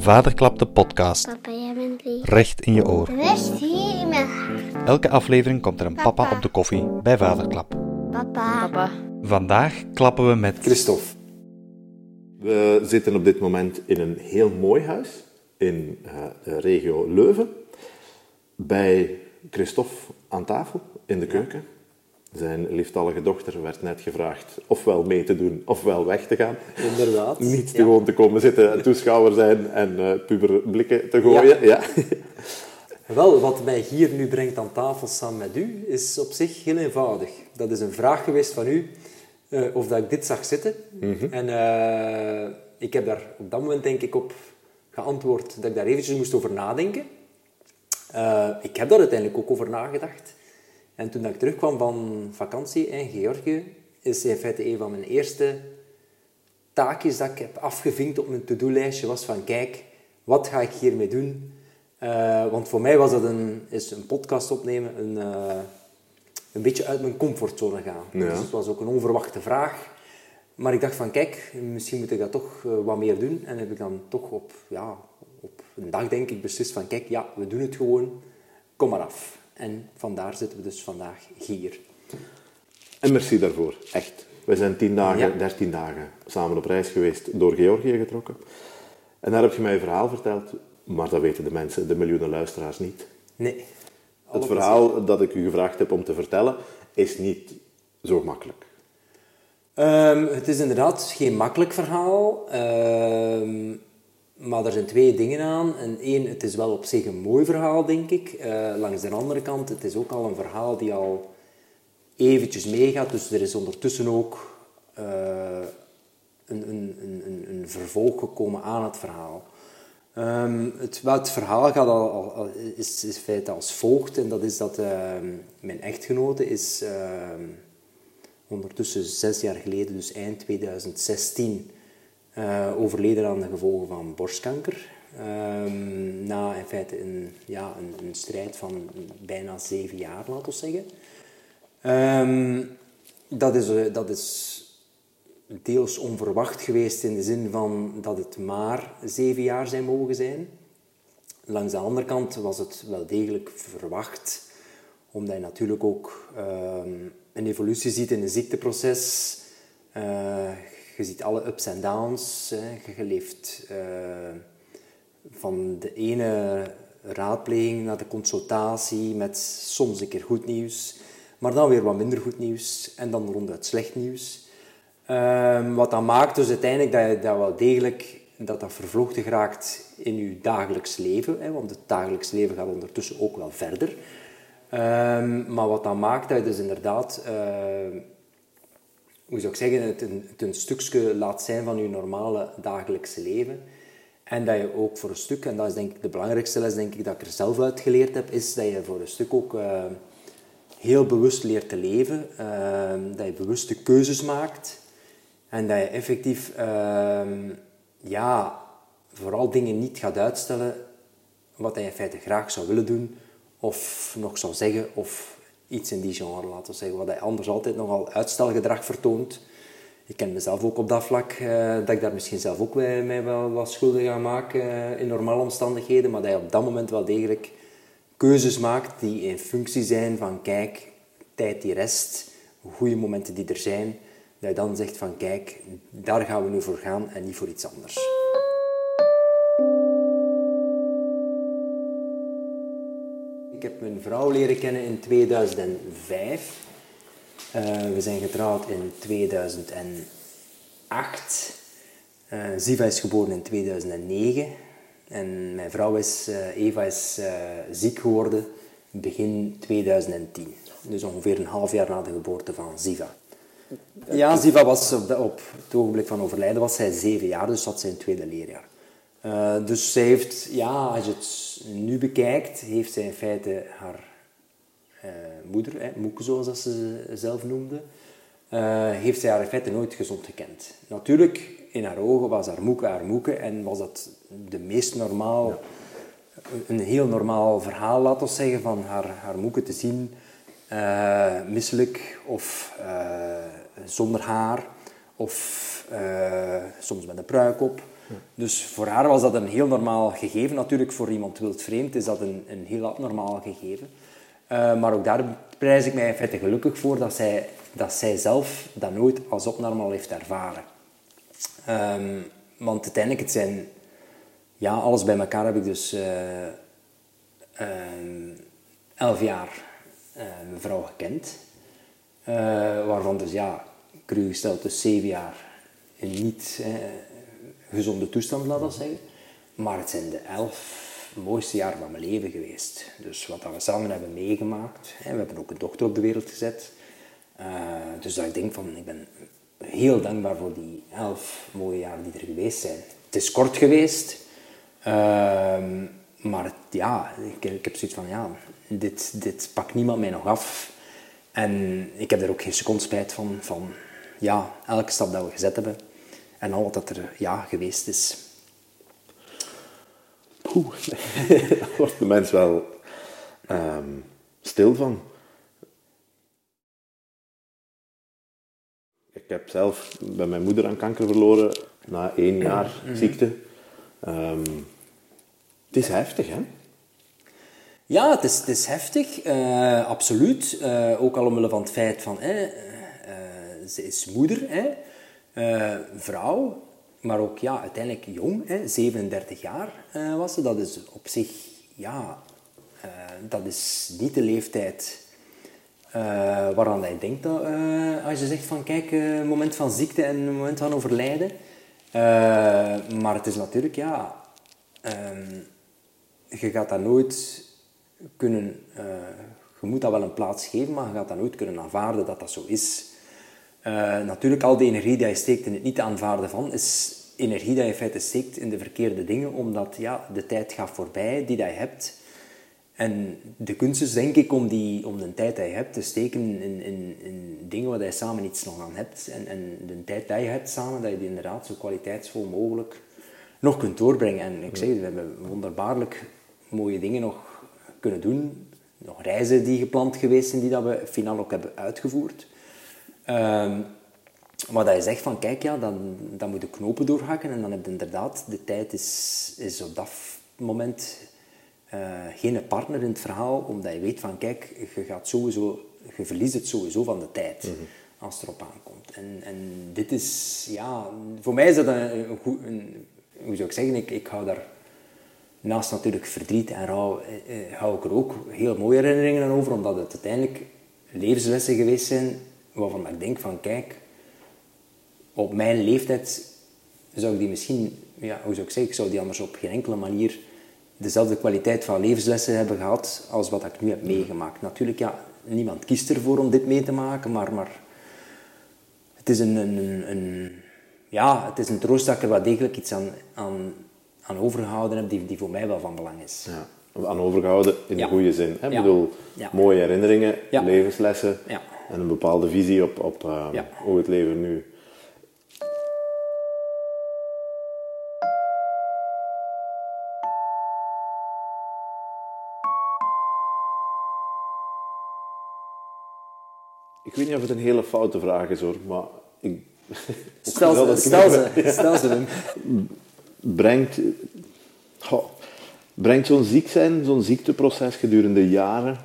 Vaderklap de podcast. Papa, jij bent lief. Recht in je oor. Rust hier in mijn hart. Elke aflevering komt er een papa Papa. op de koffie bij Vaderklap. Papa. Papa. Vandaag klappen we met Christophe. We zitten op dit moment in een heel mooi huis in eh, de regio Leuven. Bij Christophe aan tafel in de keuken. Zijn lieftallige dochter werd net gevraagd ofwel mee te doen ofwel weg te gaan. Inderdaad. Niet Ja. gewoon te komen zitten, toeschouwer zijn en eh puber blikken te gooien. Ja. Wel, wat mij hier nu brengt aan tafel samen met u, is op zich heel eenvoudig. Dat is een vraag geweest van u, eh, of dat ik dit zag zitten. En eh, ik heb daar op dat moment denk ik op geantwoord dat ik daar eventjes moest over nadenken. Ik heb daar uiteindelijk ook over nagedacht. En toen dat ik terugkwam van vakantie in Georgië, is in feite een van mijn eerste taakjes dat ik heb afgevinkt op mijn to-do-lijstje was van kijk, wat ga ik hiermee doen? Eh, want voor mij was dat een, is een podcast opnemen een, eh, een beetje uit mijn comfortzone gaan. Ja. Dus het was ook een onverwachte vraag. Maar ik dacht van kijk, misschien moet ik dat toch eh, wat meer doen. En heb ik dan toch op, ja, op een dag denk ik beslist van kijk, ja, we doen het gewoon. Kom maar af. En vandaar zitten we dus vandaag hier. En merci daarvoor, echt. We zijn tien dagen, Ja. dertien dagen samen op reis geweest, door Georgië getrokken. En daar heb je mij een verhaal verteld, maar dat weten de mensen, de miljoenen luisteraars niet. Nee. Het verhaal dat ik u gevraagd heb om te vertellen, is niet zo makkelijk. Ehm, het is inderdaad geen makkelijk verhaal. ehm, maar er zijn twee dingen aan. En één, het is wel op zich een mooi verhaal, denk ik. Eh, langs de andere kant, het is ook al een verhaal die al eventjes meegaat. Dus er is ondertussen ook eh, een, een, een, een, vervolg gekomen aan het verhaal. Ehm, het, verhaal gaat al, is, is in feite als volgt. En dat is dat ehm, mijn echtgenote is... ehm, ondertussen zes jaar geleden, dus eind 2016, eh, overleden aan de gevolgen van borstkanker. Ehm, na in feite een, ja, een, strijd van bijna zeven jaar, laten we zeggen. Ehm, dat, is, eh, dat is deels onverwacht geweest in de zin van dat het maar zeven jaar zijn mogen zijn. Langs de andere kant was het wel degelijk verwacht, omdat je natuurlijk ook ehm, een evolutie ziet in een ziekteproces. Eh, je ziet alle ups en downs. Hè. Je leeft eh, van de ene raadpleging naar de consultatie met soms een keer goed nieuws, maar dan weer wat minder goed nieuws en dan ronduit slecht nieuws. Ehm, wat dat maakt dus uiteindelijk dat je dat wel degelijk dat dat vervlochten geraakt in je dagelijks leven, hè, want het dagelijks leven gaat ondertussen ook wel verder. Ehm, maar wat dat maakt dat je dus inderdaad, ehm, hoe zou ik zeggen, het een, het een stukje laat zijn van je normale dagelijkse leven. En dat je ook voor een stuk, en dat is denk ik de belangrijkste les denk ik, dat ik er zelf uit geleerd heb, is dat je voor een stuk ook eh, heel bewust leert te leven. eh, dat je bewuste keuzes maakt. En dat je effectief, ehm, ja, vooral dingen niet gaat uitstellen wat je in feite graag zou willen doen, of nog zou zeggen, of iets in die genre, laten we zeggen, wat hij anders altijd nogal uitstelgedrag vertoont. Ik ken mezelf ook op dat vlak, eh, dat ik daar misschien zelf ook mij, wel wat schuldig aan maak eh, in normale omstandigheden, maar dat je op dat moment wel degelijk keuzes maakt die in functie zijn van, kijk, tijd die rest, goede momenten die er zijn, dat je dan zegt van, kijk, daar gaan we nu voor gaan en niet voor iets anders. Ik heb mijn vrouw leren kennen in 2005. Eh, we zijn getrouwd in 2008. Eh Ziva is geboren in 2009. En mijn vrouw is, eh, Eva is ziek geworden begin 2010. Dus ongeveer een half jaar na de geboorte van Ziva. Ja, Ziva was op, de- op het ogenblik van overlijden was zij zeven jaar, dus zat zij in het tweede leerjaar. Eh, dus zij heeft, ja, als je het nu bekijkt, heeft zij in feite haar eh, moeder, hè, Moeke zoals dat ze ze zelf noemde, eh, heeft zij haar in feite nooit gezond gekend. Natuurlijk, in haar ogen was haar Moeke haar Moeke en was dat de meest normaal, een heel normaal verhaal, laten we zeggen, van haar, haar Moeke te zien, misselijk of zonder haar of soms met een pruik op. Dus voor haar was dat een heel normaal gegeven. Natuurlijk, voor iemand wildvreemd is dat een, een heel abnormaal gegeven. Eh, maar ook daar prijs ik mij in feite gelukkig voor dat zij, dat zij zelf dat nooit als abnormaal heeft ervaren. Ehm, want uiteindelijk, het zijn... Ja, alles bij elkaar heb ik dus... eh, ehm, elf jaar eh, mijn vrouw gekend. Waarvan dus ja, cru gesteld dus zeven jaar niet gezonde toestand, laat dat zeggen. Maar het zijn de elf mooiste jaren van mijn leven geweest. Dus wat we samen hebben meegemaakt. Hè, we hebben ook een dochter op de wereld gezet. Eh, dus dat ik denk van, ik ben heel dankbaar voor die elf mooie jaren die er geweest zijn. Het is kort geweest. Ehm, maar ja, ik, ik heb zoiets van, ja, dit, dit pakt niemand mij nog af. En ik heb er ook geen seconde spijt van, van ja, elke stap dat we gezet hebben. En al wat dat er ja, geweest is. Poeh, daar wordt de mens wel ehm, stil van. Ik heb zelf bij mijn moeder aan kanker verloren na één jaar ziekte. Ehm, het is heftig, hè? Ja, het is, het is heftig, eh, absoluut. Eh, ook al omwille van het feit van, eh, eh, ze is moeder, hè, eh, vrouw, maar ook ja, uiteindelijk jong, hè, 37 jaar eh, was ze. Dat is op zich, ja, eh, dat is niet de leeftijd waaraan je denkt dat, als je zegt van kijk, moment van ziekte en moment van overlijden. Maar het is natuurlijk, ja, ehm, je gaat dat nooit kunnen, je moet dat wel een plaats geven, maar je gaat dat nooit kunnen aanvaarden dat dat zo is. Eh, natuurlijk, al die energie die je steekt in het niet aanvaarden van, is energie die je in feite steekt in de verkeerde dingen, omdat ja, de tijd gaat voorbij die dat je hebt. En de kunst is denk ik om, die, om de tijd die je hebt te steken in, in, in dingen waar je samen iets nog aan hebt. En, en de tijd die je hebt samen, dat je die inderdaad zo kwaliteitsvol mogelijk nog kunt doorbrengen. En ik zeg we hebben wonderbaarlijk mooie dingen nog kunnen doen. Nog reizen die gepland geweest zijn, die dat we finaal ook hebben uitgevoerd. Ehm, maar dat je zegt van, kijk ja, dan, dan moet je knopen doorhakken en dan heb je inderdaad, de tijd is, is op dat moment eh, geen partner in het verhaal, omdat je weet van, kijk, je gaat sowieso, je verliest het sowieso van de tijd als het erop aankomt. En, en dit is, ja, voor mij is dat een, een, goed- een hoe zou ik zeggen, ik, ik hou daar naast natuurlijk verdriet en rouw, eh, eh, hou ik er ook heel mooie herinneringen aan over, omdat het uiteindelijk levenslessen geweest zijn waarvan ik denk van, kijk, op mijn leeftijd zou ik die misschien, ja, hoe zou ik zeggen, ik zou die anders op geen enkele manier dezelfde kwaliteit van levenslessen hebben gehad als wat ik nu heb meegemaakt. Natuurlijk, ja, niemand kiest ervoor om dit mee te maken, maar, maar het is een, een, een, ja, het is een troost dat ik er wel degelijk iets aan, aan, aan overgehouden heb die, die voor mij wel van belang is. Ja. Aan overgehouden in Ja. de goede zin. hè? Ik bedoel, mooie herinneringen, levenslessen Ja. En een bepaalde visie op, op eh, Ja. hoe het leven nu. Ik weet niet of het een hele foute vraag is hoor, maar ik, Stel ze, stel ze, stel ze Wim. brengt, brengt zo'n ziek zijn, zo'n ziekteproces gedurende jaren,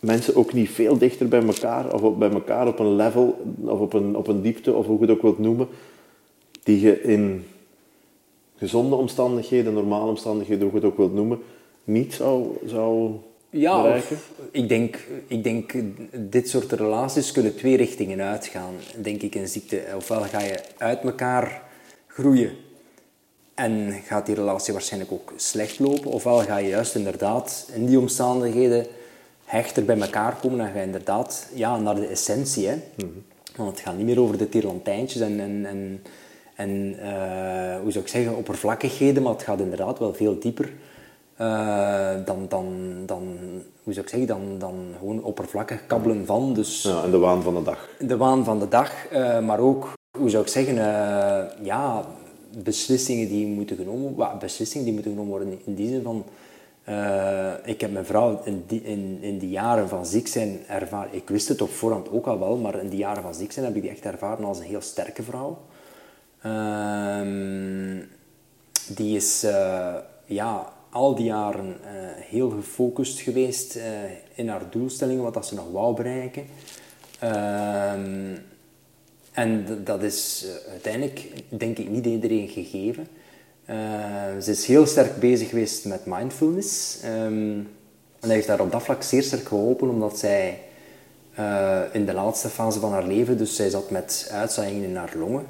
mensen ook niet veel dichter bij elkaar, of op, bij elkaar op een level, of op een, op een diepte, of hoe je het ook wilt noemen, die je in gezonde omstandigheden, normale omstandigheden, hoe je het ook wilt noemen, niet zou, zou Ja, bereiken? ik, denk, ik denk, dit soort relaties kunnen twee richtingen uitgaan, denk ik, in ziekte. Ofwel ga je uit elkaar groeien en gaat die relatie waarschijnlijk ook slecht lopen, ofwel ga je juist inderdaad in die omstandigheden hechter bij elkaar komen en ga je inderdaad ja, naar de essentie. Hè? Want het gaat niet meer over de tierlantijntjes en, en, en, en eh, hoe zou ik zeggen, oppervlakkigheden, maar het gaat inderdaad wel veel dieper. eh, dan, dan, dan, hoe zou ik zeggen, dan, dan gewoon oppervlakkig kabbelen van. Dus Ja, en de waan van de dag. de waan van de dag, eh, maar ook, hoe zou ik zeggen, ja, beslissingen die moeten genomen. Beslissingen die moeten genomen worden in die zin van... eh, ik heb mijn vrouw in die, in, in die jaren van ziek zijn ervaren... Ik wist het op voorhand ook al wel, maar in die jaren van ziek zijn heb ik die echt ervaren als een heel sterke vrouw. Ehm, die is eh, ja, al die jaren eh, heel gefocust geweest in haar doelstellingen, wat dat ze nog wou bereiken. Ehm, en dat is uiteindelijk, denk ik, niet iedereen gegeven. Eh, ze is heel sterk bezig geweest met mindfulness. Ehm, en dat heeft haar op dat vlak zeer sterk geholpen, omdat zij eh, in de laatste fase van haar leven, dus zij zat met uitzaaiingen in haar longen,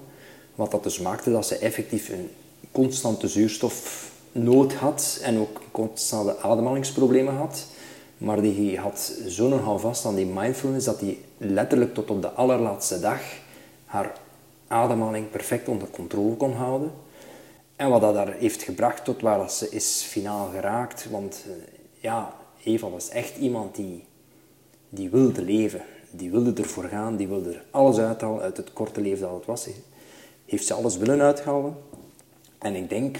wat dat dus maakte dat ze effectief een constante zuurstofnood had en ook constante ademhalingsproblemen had. Maar die had zo'n houvast aan die mindfulness dat die letterlijk tot op de allerlaatste dag haar ademhaling perfect onder controle kon houden. En wat dat haar heeft gebracht tot waar ze is finaal geraakt. Want eh, ja, Eva was echt iemand die, die wilde leven. Die wilde ervoor gaan, die wilde er alles uithalen uit het korte leven dat het was. Heeft ze alles willen uithalen. En ik denk,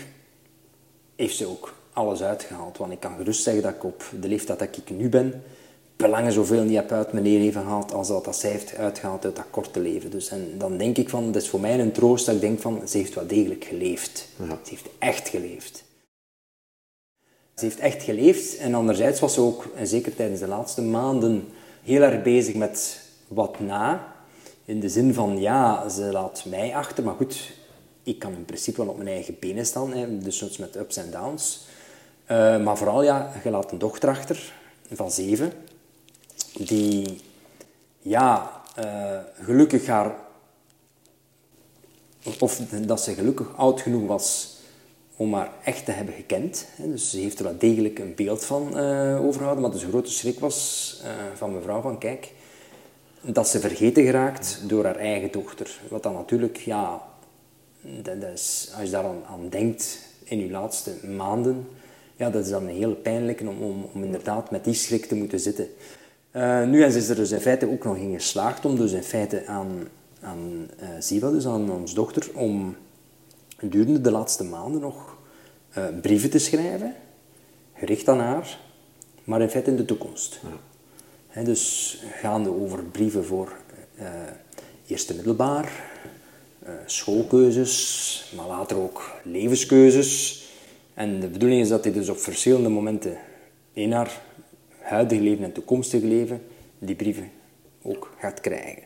heeft ze ook alles uitgehaald. Want ik kan gerust zeggen dat ik op de leeftijd dat ik nu ben, belangen zoveel niet heb uit mijn leven gehaald als dat, dat zij heeft uitgehaald uit dat korte leven. Dus en dan denk ik van, dat is voor mij een troost dat ik denk van, ze heeft wel degelijk geleefd. Ja. Ze heeft echt geleefd. Ze heeft echt geleefd en anderzijds was ze ook, en zeker tijdens de laatste maanden, heel erg bezig met wat na. In de zin van, ja, ze laat mij achter, maar goed, ik kan in principe wel op mijn eigen benen staan, hè, dus soms met ups en downs. Eh, maar vooral, ja, je laat een dochter achter van zeven, die, ja, eh, gelukkig haar of dat ze gelukkig oud genoeg was om haar echt te hebben gekend. Dus ze heeft er wel degelijk een beeld van eh overgehouden. Maar de grote schrik was eh, van mevrouw van kijk, dat ze vergeten geraakt door haar eigen dochter. Wat dan natuurlijk, ja, dat, is, als je daar aan, denkt in je laatste maanden, ja, dat is dan een hele pijnlijke om, om inderdaad met die schrik te moeten zitten. Eh, nu en ze is er dus in feite ook nog in geslaagd om dus in feite aan, aan eh Siva, dus aan ons dochter, om gedurende de laatste maanden nog eh, brieven te schrijven, gericht aan haar, maar in feite in de toekomst. Hè, dus gaande over brieven voor eh, eerste middelbaar, eh, schoolkeuzes, maar later ook levenskeuzes. En de bedoeling is dat hij dus op verschillende momenten in haar huidige leven en toekomstige leven die brieven ook gaat krijgen.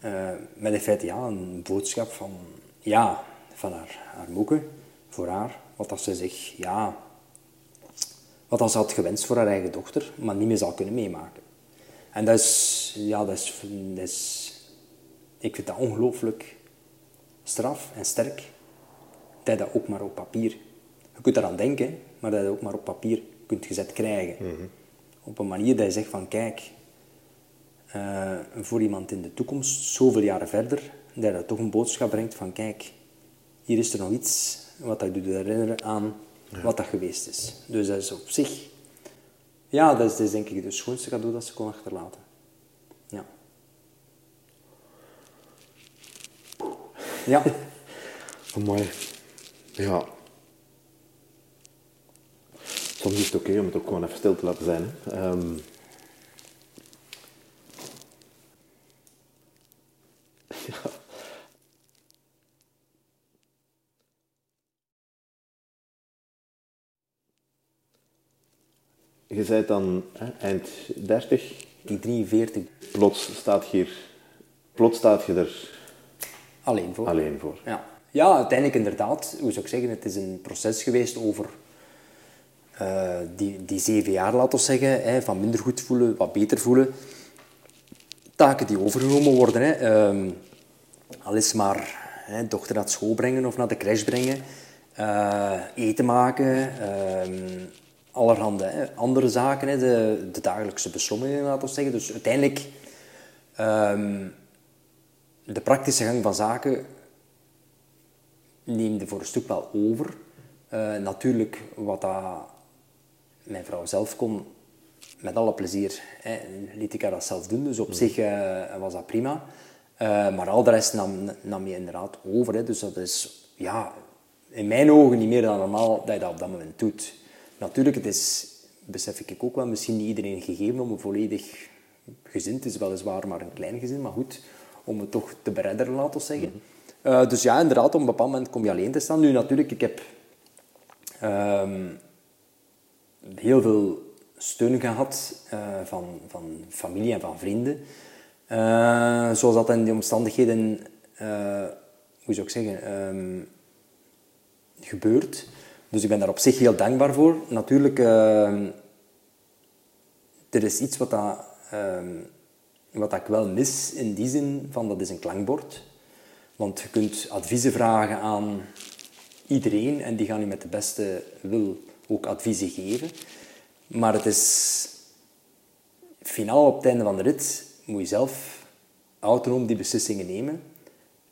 Eh, met in feite ja, een boodschap van, ja, van haar, haar moeke, voor haar, wat dat ze zich, ja, wat dat ze had gewenst voor haar eigen dochter, maar niet meer zal kunnen meemaken. En dat is, ja, dat is, dat is ik vind dat ongelooflijk straf en sterk, dat je dat ook maar op papier, je kunt eraan denken, maar dat je dat ook maar op papier kunt gezet krijgen. Op een manier dat je zegt van, kijk, eh, voor iemand in de toekomst, zoveel jaren verder, dat dat toch een boodschap brengt van kijk, hier is er nog iets wat dat je doet herinneren aan wat dat geweest is. Dus dat is op zich, ja, dat is, dat is denk ik het schoonste cadeau dat ze kon achterlaten. Ja. Ja, mooi. Ja. Soms is het oké om het ook gewoon even stil te laten zijn. Ehm, ja. Je zei dan hè, eind 30, die 43 plots staat je hier, plots staat je er alleen voor. alleen voor. Ja. ja, uiteindelijk inderdaad, hoe zou ik zeggen, het is een proces geweest over eh, die, die zeven jaar, laten we zeggen, hè, van minder goed voelen, wat beter voelen. Taken die overgenomen worden. Hè. Ehm, al is maar hè, dochter naar school brengen of naar de crash brengen, eh, eten maken, ehm, allerhande andere zaken, hè, de, de dagelijkse beslommeringen, laten we zeggen. Dus uiteindelijk, ehm, de praktische gang van zaken neemde voor een stuk wel over. Eh, natuurlijk, wat dat mijn vrouw zelf kon, met alle plezier, hè, liet ik haar dat zelf doen. Dus op zich eh, was dat prima. Eh, maar al de rest nam, nam je inderdaad over. Hè. Dus dat is, ja, in mijn ogen niet meer dan normaal dat je dat op dat moment doet. Natuurlijk, het is, besef ik ook wel, misschien niet iedereen gegeven om een volledig gezin, het is weliswaar maar een klein gezin, maar goed, om het toch te beredderen, laten we zeggen. Eh, dus ja, inderdaad, op een bepaald moment kom je alleen te staan. Nu natuurlijk, ik heb ehm, heel veel steun gehad eh, van, van familie en van vrienden. Eh, zoals dat in die omstandigheden, eh, hoe zou ik zeggen, ehm, gebeurt. Dus ik ben daar op zich heel dankbaar voor. Natuurlijk, er is iets wat, dat, ehm, wat ik wel mis in die zin van dat is een klankbord. Want je kunt adviezen vragen aan iedereen en die gaan je met de beste wil ook adviezen geven. Maar het is finaal op het einde van de rit moet je zelf autonoom die beslissingen nemen.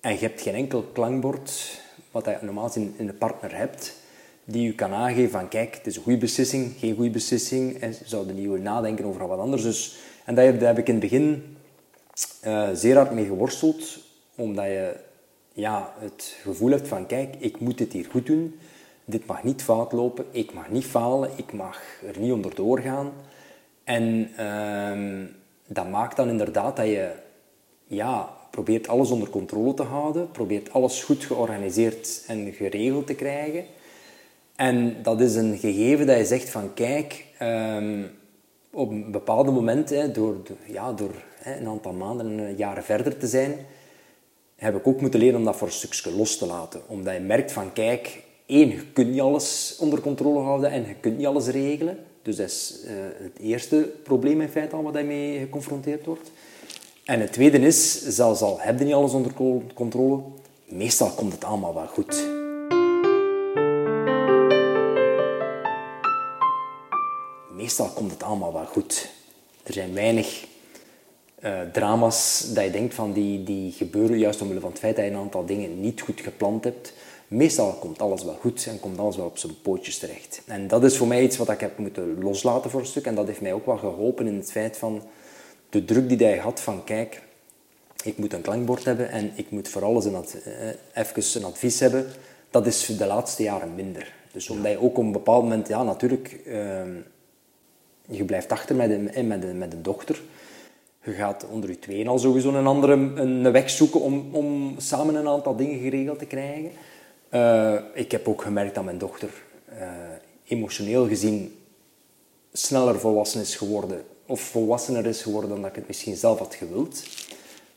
En je hebt geen enkel klankbord, wat je normaal in, een partner hebt, die je kan aangeven van kijk, het is een goede beslissing, geen goede beslissing, en ze zouden niet willen nadenken over wat anders. Dus, en daar heb, daar heb ik in het begin eh, zeer hard mee geworsteld, omdat je ja, het gevoel hebt van kijk, ik moet dit hier goed doen, dit mag niet fout lopen, ik mag niet falen, ik mag er niet onderdoor gaan. En ehm, dat maakt dan inderdaad dat je ja, probeert alles onder controle te houden, probeert alles goed georganiseerd en geregeld te krijgen. En dat is een gegeven dat je zegt van kijk, ehm, op een bepaalde moment, hè, door, ja, door hè, een aantal maanden en jaren verder te zijn, heb ik ook moeten leren om dat voor een stukje los te laten. Omdat je merkt van kijk, één, je kunt niet alles onder controle houden en je kunt niet alles regelen. Dus dat is eh, het eerste probleem in feite al wat je mee geconfronteerd wordt. En het tweede is, zelfs al heb je niet alles onder co- controle, meestal komt het allemaal wel goed. Meestal komt het allemaal wel goed. Er zijn weinig eh, drama's dat je denkt van die, die gebeuren juist omwille van het feit dat je een aantal dingen niet goed gepland hebt. Meestal komt alles wel goed en komt alles wel op zijn pootjes terecht. En dat is voor mij iets wat ik heb moeten loslaten voor een stuk. En dat heeft mij ook wel geholpen in het feit van de druk die hij had van kijk, ik moet een klankbord hebben en ik moet voor alles een ad- eh, even een advies hebben. Dat is de laatste jaren minder. Dus omdat je ook op een bepaald moment, ja natuurlijk, ehm, je blijft achter met een, eh, met een, met een dochter. Je gaat onder je tweeën al sowieso een andere een weg zoeken om, om samen een aantal dingen geregeld te krijgen. Eh, ik heb ook gemerkt dat mijn dochter eh, emotioneel gezien sneller volwassen is geworden, of volwassener is geworden dan dat ik het misschien zelf had gewild.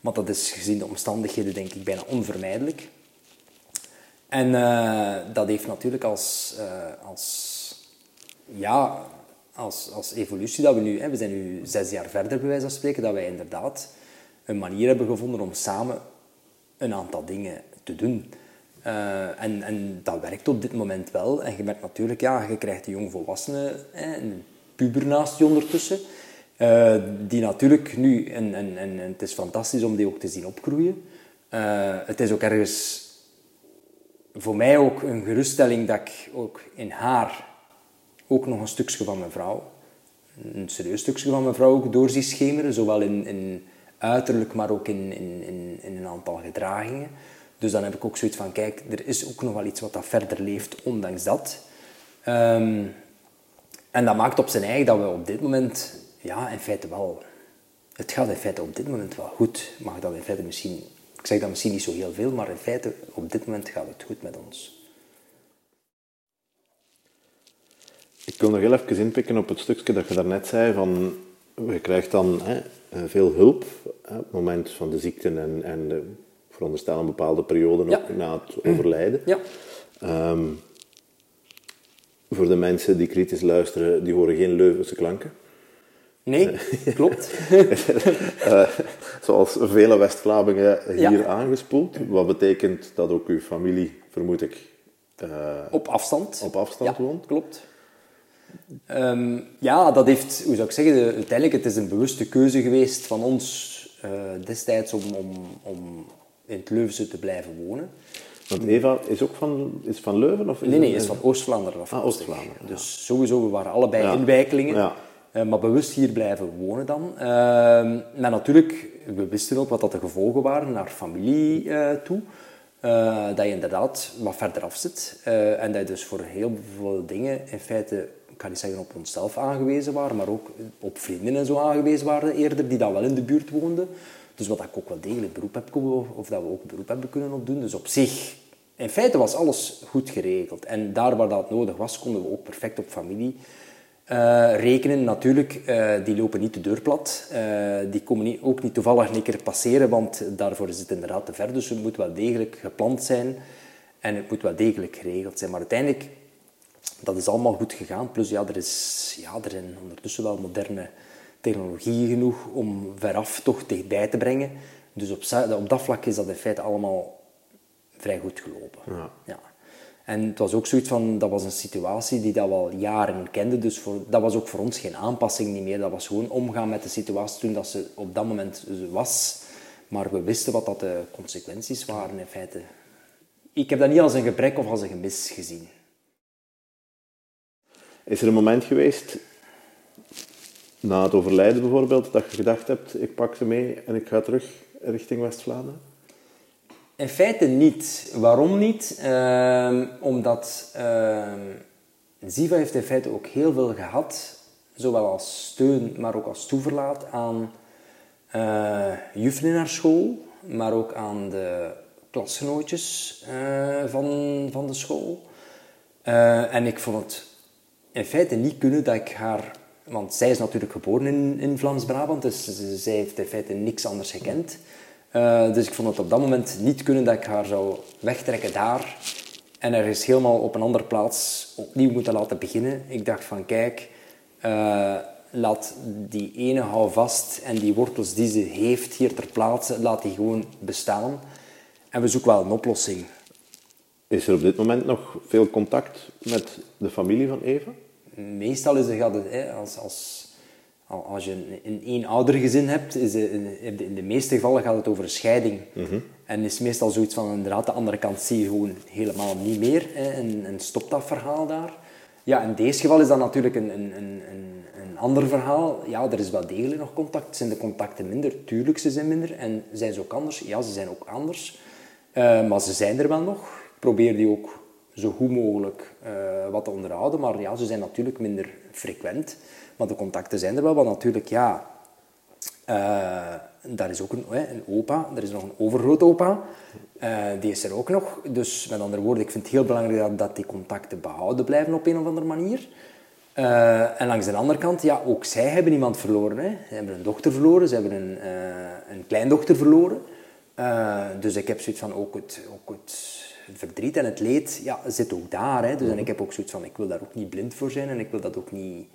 Maar dat is gezien de omstandigheden denk ik bijna onvermijdelijk. En eh, dat heeft natuurlijk als, als, ja, als, als evolutie dat we nu, hè, we zijn nu zes jaar verder bij wijze van spreken, dat wij inderdaad een manier hebben gevonden om samen een aantal dingen te doen. Eh, en, en dat werkt op dit moment wel. En je merkt natuurlijk, ja, je krijgt een jongvolwassene, hè, een puber naast ondertussen, eh, die natuurlijk nu, en, en, en, het is fantastisch om die ook te zien opgroeien. Eh, het is ook ergens voor mij ook een geruststelling dat ik ook in haar ook nog een stukje van mijn vrouw, een serieus stukje van mijn vrouw ook door schemeren, zowel in, in uiterlijk, maar ook in, in, in, in een aantal gedragingen. Dus dan heb ik ook zoiets van, kijk, er is ook nog wel iets wat dat verder leeft, ondanks dat. Ehm, en dat maakt op zijn eigen dat we op dit moment, ja, in feite wel... Het gaat in feite op dit moment wel goed. Mag dat in feite misschien... Ik zeg dat misschien niet zo heel veel, maar in feite, op dit moment gaat het goed met ons. Ik wil nog heel even inpikken op het stukje dat je daarnet zei van je krijgt dan hè, veel hulp hè, op het moment van de ziekte en, en de, veronderstel een bepaalde periode Ja. na het overlijden. Ja. Ehm, voor de mensen die kritisch luisteren, die horen geen Leuvense klanken. Nee, klopt. Eh, zoals vele West-Vlamingen hier Ja. aangespoeld. Wat betekent dat ook uw familie, vermoed ik, eh, Op afstand. op afstand ja, woont. klopt. Ehm, ja, dat heeft, hoe zou ik zeggen, de- uiteindelijk het is een bewuste keuze geweest van ons eh, destijds om, om, om in het Leuvense te blijven wonen. Want Eva is ook van, is van Leuven? Of is Nee, nee, is van Oost-Vlaanderen afkomstig. Oost-Vlaanderen, ja. Dus sowieso, we waren allebei Ja. inwijkelingen. Ja. eh, maar bewust hier blijven wonen dan. Ehm, maar natuurlijk, we wisten ook wat dat de gevolgen waren naar familie eh, toe. Eh, dat je inderdaad wat verder af zit. En dat je dus voor heel veel dingen in feite, ik kan niet zeggen op onszelf aangewezen waren, maar ook op vrienden en zo aangewezen waren eerder, die dan wel in de buurt woonden. Dus wat ik ook wel degelijk beroep heb kunnen, of dat we ook beroep hebben kunnen opdoen. Dus op zich, in feite was alles goed geregeld. En daar waar dat nodig was, konden we ook perfect op familie eh, rekenen. Natuurlijk, eh, die lopen niet de deur plat. Eh, die komen niet, ook niet toevallig een keer passeren, want daarvoor is het inderdaad te ver. Dus het moet wel degelijk gepland zijn en het moet wel degelijk geregeld zijn. Maar uiteindelijk, dat is allemaal goed gegaan. Plus, ja, er, is, ja, er zijn ondertussen wel moderne technologieën genoeg om veraf toch dichtbij te brengen. Dus op, op dat vlak is dat in feite allemaal vrij goed gelopen. Ja. Ja. En het was ook zoiets van, dat was een situatie die dat we al jaren kenden, dus voor, dat was ook voor ons geen aanpassing niet meer. Dat was gewoon omgaan met de situatie toen dat ze op dat moment was. Maar we wisten wat dat de consequenties waren in feite. Ik heb dat niet als een gebrek of als een gemis gezien. Is er een moment geweest, na het overlijden bijvoorbeeld, dat je gedacht hebt, ik pak ze mee en ik ga terug richting West-Vlaanderen? In feite niet. Waarom niet? Ehm, omdat ehm Ziva heeft in feite ook heel veel gehad, zowel als steun, maar ook als toeverlaat aan juffen in haar school, maar ook aan de klasgenootjes eh, van, van de school. Eh, en ik vond het in feite niet kunnen dat ik haar... Want zij is natuurlijk geboren in, in Vlaams-Brabant, dus zij heeft in feite niks anders gekend. Eh, dus ik vond het op dat moment niet kunnen dat ik haar zou wegtrekken daar en er is helemaal op een andere plaats opnieuw moeten laten beginnen. Ik dacht van, kijk, eh, laat die ene hou vast en die wortels die ze heeft hier ter plaatse, laat die gewoon bestaan. En we zoeken wel een oplossing. Is er op dit moment nog veel contact met de familie van Eva? Meestal is het, gaat het, hè, als, als, als je een, een eenoudergezin hebt, is in de- in de meeste gevallen gaat het over scheiding. En is meestal zoiets van, inderdaad, de andere kant zie je gewoon helemaal niet meer. Hè, en, en stopt dat verhaal daar. Ja, in deze geval is dat natuurlijk een, een, een, een, een ander verhaal. Ja, er is wel degelijk nog contact. Zijn de contacten minder? Tuurlijk, ze zijn minder. En zijn ze ook anders? Ja, ze zijn ook anders. Eh, maar ze zijn er wel nog. Ik probeer die ook zo goed mogelijk eh, wat te onderhouden. Maar ja, ze zijn natuurlijk minder frequent. Maar de contacten zijn er wel. Want natuurlijk, ja... eh, daar is ook een, een opa. Er is nog een overgrootopa. Eh die is er ook nog. Dus met andere woorden, ik vind het heel belangrijk dat, die contacten behouden blijven op een of andere manier. En langs de andere kant, ja, ook zij hebben iemand verloren. Hè. Ze hebben een dochter verloren, ze hebben een, een kleindochter verloren. Dus ik heb zoiets van, ook het, ook het verdriet en het leed ja, zit ook daar. Hè. Dus en ik heb ook zoiets van, ik wil daar ook niet blind voor zijn en ik wil dat ook niet,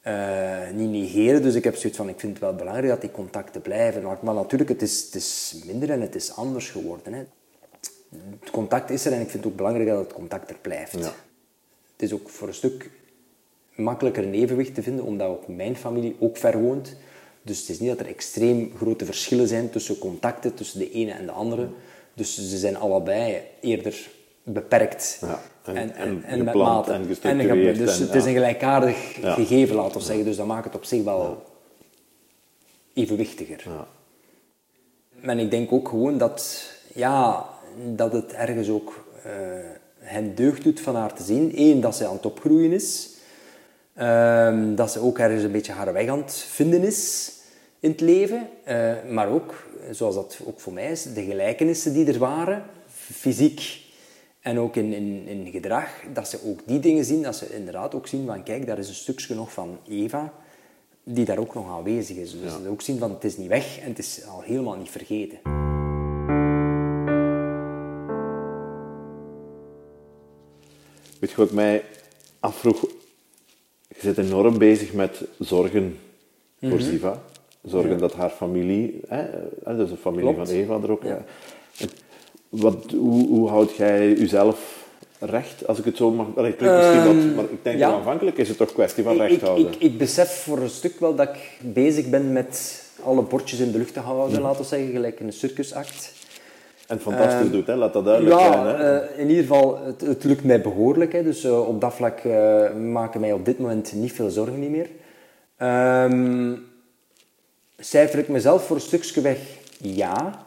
eh, niet negeren. Dus ik heb zoiets van, ik vind het wel belangrijk dat die contacten blijven. Maar, maar natuurlijk, het is, het is minder en het is anders geworden. Hè. Het contact is er en ik vind het ook belangrijk dat het contact er blijft. Ja. Het is ook voor een stuk makkelijker een evenwicht te vinden, omdat ook mijn familie ook ver woont. Dus het is niet dat er extreem grote verschillen zijn tussen contacten, tussen de ene en de andere. Dus ze zijn allebei eerder beperkt. Ja, en- en met gepland mate. en gestructureerd Dus en- het is een gelijkaardig gegeven, laten we zeggen. Dus dat maakt het op zich wel evenwichtiger. Ja. En ik denk ook gewoon dat, ja, dat het ergens ook eh, hen deugd doet van haar te zien. Eén, dat ze aan het opgroeien is. Ehm, dat ze ook ergens een beetje haar weg aan het vinden is in het leven. Eh, maar ook, zoals dat ook voor mij is, de gelijkenissen die er waren, fysiek en ook in, in, in gedrag, dat ze ook die dingen zien, dat ze inderdaad ook zien van, kijk, daar is een stukje nog van Eva, die daar ook nog aanwezig is. Dus ze ook zien van, het is niet weg en het is al helemaal niet vergeten. Weet je wat ik mij afvroeg? Je zit enorm bezig met zorgen voor Ziva. Zorgen dat haar familie, hè, dus de familie Klopt. van Eva er ook... Ja. Wat, hoe, hoe houd jij jezelf recht, als ik het zo mag... Klinkt misschien wat, maar ik denk ja. dat aanvankelijk is het toch kwestie van Ik, recht ik, houden. ik, ik besef voor een stuk wel dat ik bezig ben met alle bordjes in de lucht te houden, laten we zeggen, gelijk in een circusact. en fantastisch doet, hè? laat dat duidelijk Ja, zijn. Hè? eh, in ieder geval, het, het lukt mij behoorlijk. Hè, dus eh, op dat vlak eh, maken mij op dit moment niet veel zorgen niet meer. Ehm, cijfer ik mezelf voor een stukje weg? Ja.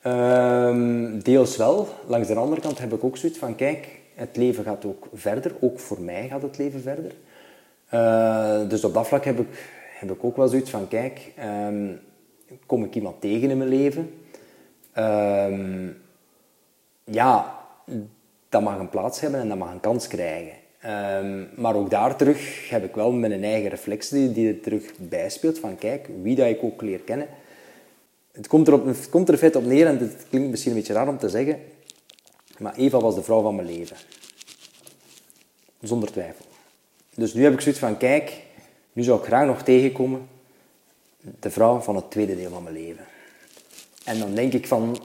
Ehm, deels wel. Langs de andere kant heb ik ook zoiets van, kijk, het leven gaat ook verder. Ook voor mij gaat het leven verder. Eh, dus op dat vlak heb ik, heb ik ook wel zoiets van, kijk, ehm, kom ik iemand tegen in mijn leven. Ehm, ja, dat mag een plaats hebben en dat mag een kans krijgen. Ehm, maar ook daar terug heb ik wel mijn eigen reflex die, die er terug bijspeelt. Van kijk, wie dat ik ook leer kennen. Het komt, er op, het komt er in feite op neer, en het klinkt misschien een beetje raar om te zeggen, maar Eva was de vrouw van mijn leven. Zonder twijfel. Dus nu heb ik zoiets van, kijk, nu zou ik graag nog tegenkomen de vrouw van het tweede deel van mijn leven. En dan denk ik van,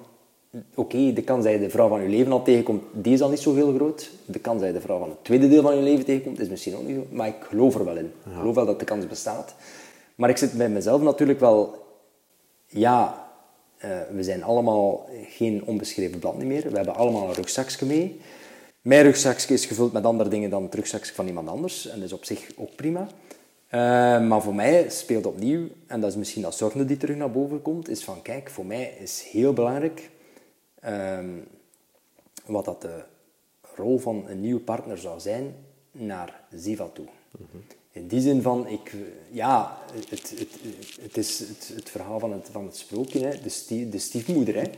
oké, de kans dat je de vrouw van je leven al tegenkomt, die is al niet zo heel groot. De kans dat je de vrouw van het tweede deel van je leven tegenkomt, is misschien ook niet zo. Maar ik geloof er wel in. Ik geloof wel dat de kans bestaat. Maar ik zit bij mezelf natuurlijk wel, ja, eh, we zijn allemaal geen onbeschreven blad meer. We hebben allemaal een rugzakje mee. Mijn rugzakje is gevuld met andere dingen dan het rugzakje van iemand anders. En dat is op zich ook prima. Eh, maar voor mij speelt opnieuw, en dat is misschien dat zorgende die terug naar boven komt, is van kijk, voor mij is heel belangrijk ehm, wat dat de rol van een nieuwe partner zou zijn naar Ziva toe. In die zin van, ik, ja, het, het, het is het, het verhaal van het, van het sprookje, hè, de, de stiefmoeder. Hè.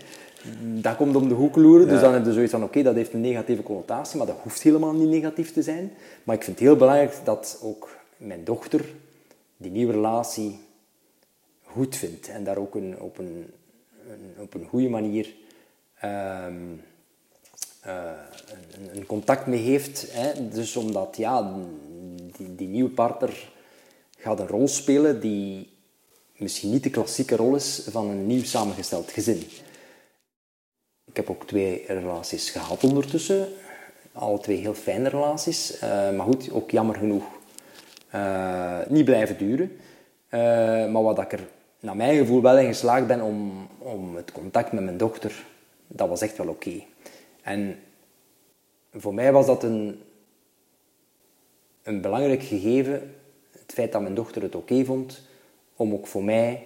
Dat komt om de hoek loeren, dus dan heb je zoiets van, oké, dat heeft een negatieve connotatie, maar dat hoeft helemaal niet negatief te zijn. Maar ik vind het heel belangrijk dat ook mijn dochter die nieuwe relatie goed vindt en daar ook een, op, een, een op een goede manier ehm, eh, een, contact mee heeft. Hè. Dus omdat ja, die, die nieuwe partner gaat een rol spelen die misschien niet de klassieke rol is van een nieuw samengesteld gezin. Ik heb ook twee relaties gehad ondertussen. Alle twee heel fijne relaties. Uh, maar goed, ook jammer genoeg uh, niet blijven duren. Maar wat ik er naar mijn gevoel wel in geslaagd ben om, om het contact met mijn dochter, dat was echt wel oké. En voor mij was dat een, een belangrijk gegeven, het feit dat mijn dochter het oké vond, om ook voor mij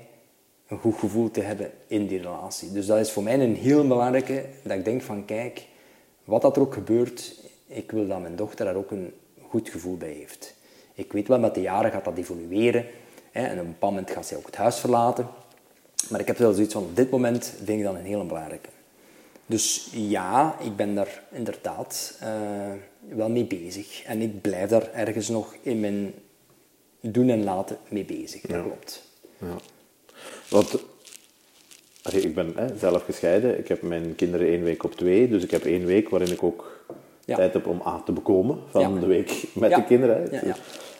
een goed gevoel te hebben in die relatie. Dus dat is voor mij een heel belangrijke, dat ik denk van kijk, wat dat er ook gebeurt, ik wil dat mijn dochter daar ook een goed gevoel bij heeft. Ik weet wel, met de jaren gaat dat evolueren. Hè, en op een bepaald moment gaat zij ook het huis verlaten. Maar ik heb wel zoiets van, op dit moment vind ik dat een hele belangrijke. Dus ja, ik ben daar inderdaad uh, wel mee bezig. En ik blijf daar ergens nog in mijn doen en laten mee bezig. Dat Ja. klopt. Ja. Want allee, ik ben hè, zelf gescheiden. Ik heb mijn kinderen één week op twee. Dus ik heb één week waarin ik ook Ja. tijd heb om aan te bekomen van de week met de kinderen.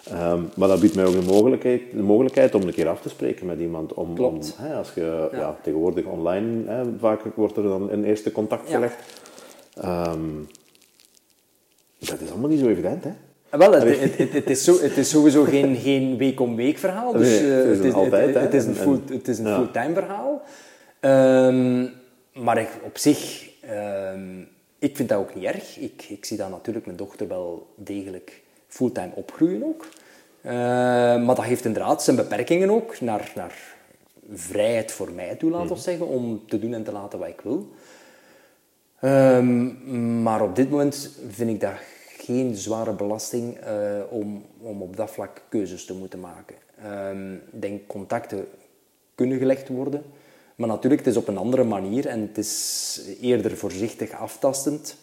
Ehm, maar dat biedt mij ook de mogelijkheid, de mogelijkheid om een keer af te spreken met iemand. Om, om, hè, als je, ja. Ja. tegenwoordig online, hè, vaak wordt er dan een eerste contact gelegd. Ehm, dat is allemaal niet zo evident, hè? Ah, Wel, het, het, het, het is, zo, het is sowieso geen, geen week-om-week verhaal. Dus Nee, eh, het is altijd, het, is een, En- full, het is een ja. fulltime verhaal. Ehm, maar ik, op zich, ehm, ik vind dat ook niet erg. Ik, ik zie dat natuurlijk mijn dochter wel degelijk fulltime opgroeien ook. Eh, maar dat heeft inderdaad zijn beperkingen ook, naar, naar vrijheid voor mij toe, laten we zeggen, om te doen en te laten wat ik wil. Ehm, maar op dit moment vind ik dat geen zware belasting eh, om, om op dat vlak keuzes te moeten maken. Ehm, Ik denk contacten kunnen gelegd worden, maar natuurlijk het is op een andere manier en het is eerder voorzichtig aftastend.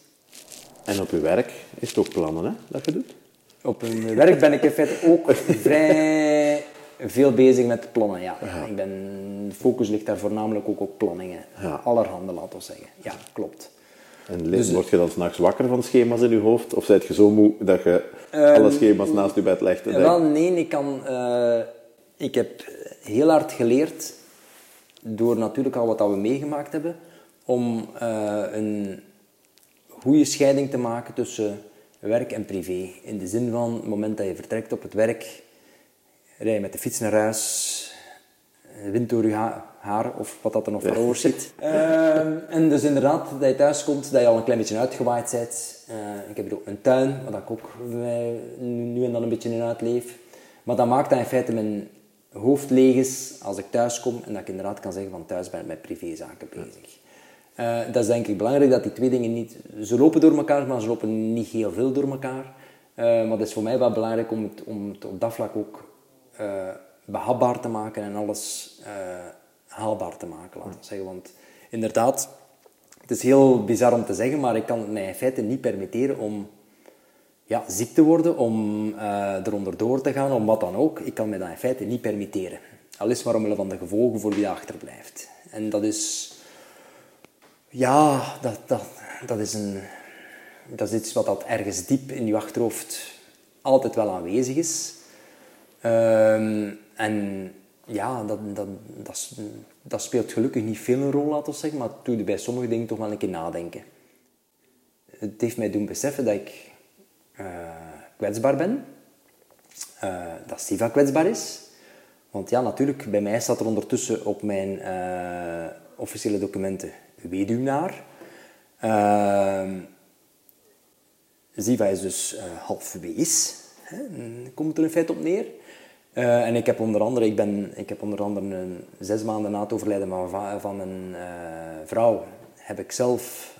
En op je werk is het ook plannen, hè, dat je doet? Op mijn werk ben ik in feite ook vrij veel bezig met plannen. Ja. Ik ben, de focus ligt daar voornamelijk ook op planningen. Ja. Allerhande, laten we zeggen. Ja, klopt. En Dus- word je dan s'nachts wakker van schema's in je hoofd? Of zijt je zo moe dat je Ehm, alle schema's naast je bed legt? En Ja, wel, nee, ik kan... eh, ik heb heel hard geleerd, door natuurlijk al wat dat we meegemaakt hebben, om eh, een goede scheiding te maken tussen werk en privé. In de zin van, het moment dat je vertrekt op het werk, rij je met de fiets naar huis, de wind door je ha- haar of wat dat er nog voor over zit. Ehm, en dus inderdaad, dat je thuis komt, dat je al een klein beetje uitgewaaid bent. Eh, ik heb hier ook een tuin, waar ik ook eh, nu nu en dan een beetje in uitleef. Maar dat maakt dat in feite mijn hoofd leeg is als ik thuis kom en dat ik inderdaad kan zeggen van thuis ben ik met privézaken bezig. Eh, dat is denk ik belangrijk, dat die twee dingen niet... Ze lopen door elkaar, maar ze lopen niet heel veel door elkaar. Eh, maar het is voor mij wel belangrijk om het, om op dat vlak ook eh, behapbaar te maken en alles haalbaar te maken, laten zeggen. Want inderdaad, het is heel bizar om te zeggen, maar ik kan het mij in feite niet permitteren om ja, ziek te worden, om uh, eronder door te gaan, om wat dan ook. Ik kan me dat in feite niet permitteren. Al is maar omwille van de gevolgen voor wie achterblijft. En dat is... Ja, dat, dat, dat, is een, dat is iets wat dat ergens diep in je achterhoofd altijd wel aanwezig is. Uh, en ja, dat, dat, dat, dat, speelt gelukkig niet veel een rol, laten we zeggen, maar het doet bij sommige dingen toch wel een keer nadenken. Het heeft mij doen beseffen dat ik uh, kwetsbaar ben, uh, dat Siva kwetsbaar is. Want ja, natuurlijk, bij mij staat er ondertussen op mijn uh, officiële documenten weduwnaar. Siva is dus half wees, hè, komt er in feite op neer. Uh, en ik heb onder andere, ik ben, ik heb onder andere een, zes maanden na het overlijden van, van mijn uh, vrouw, heb ik zelf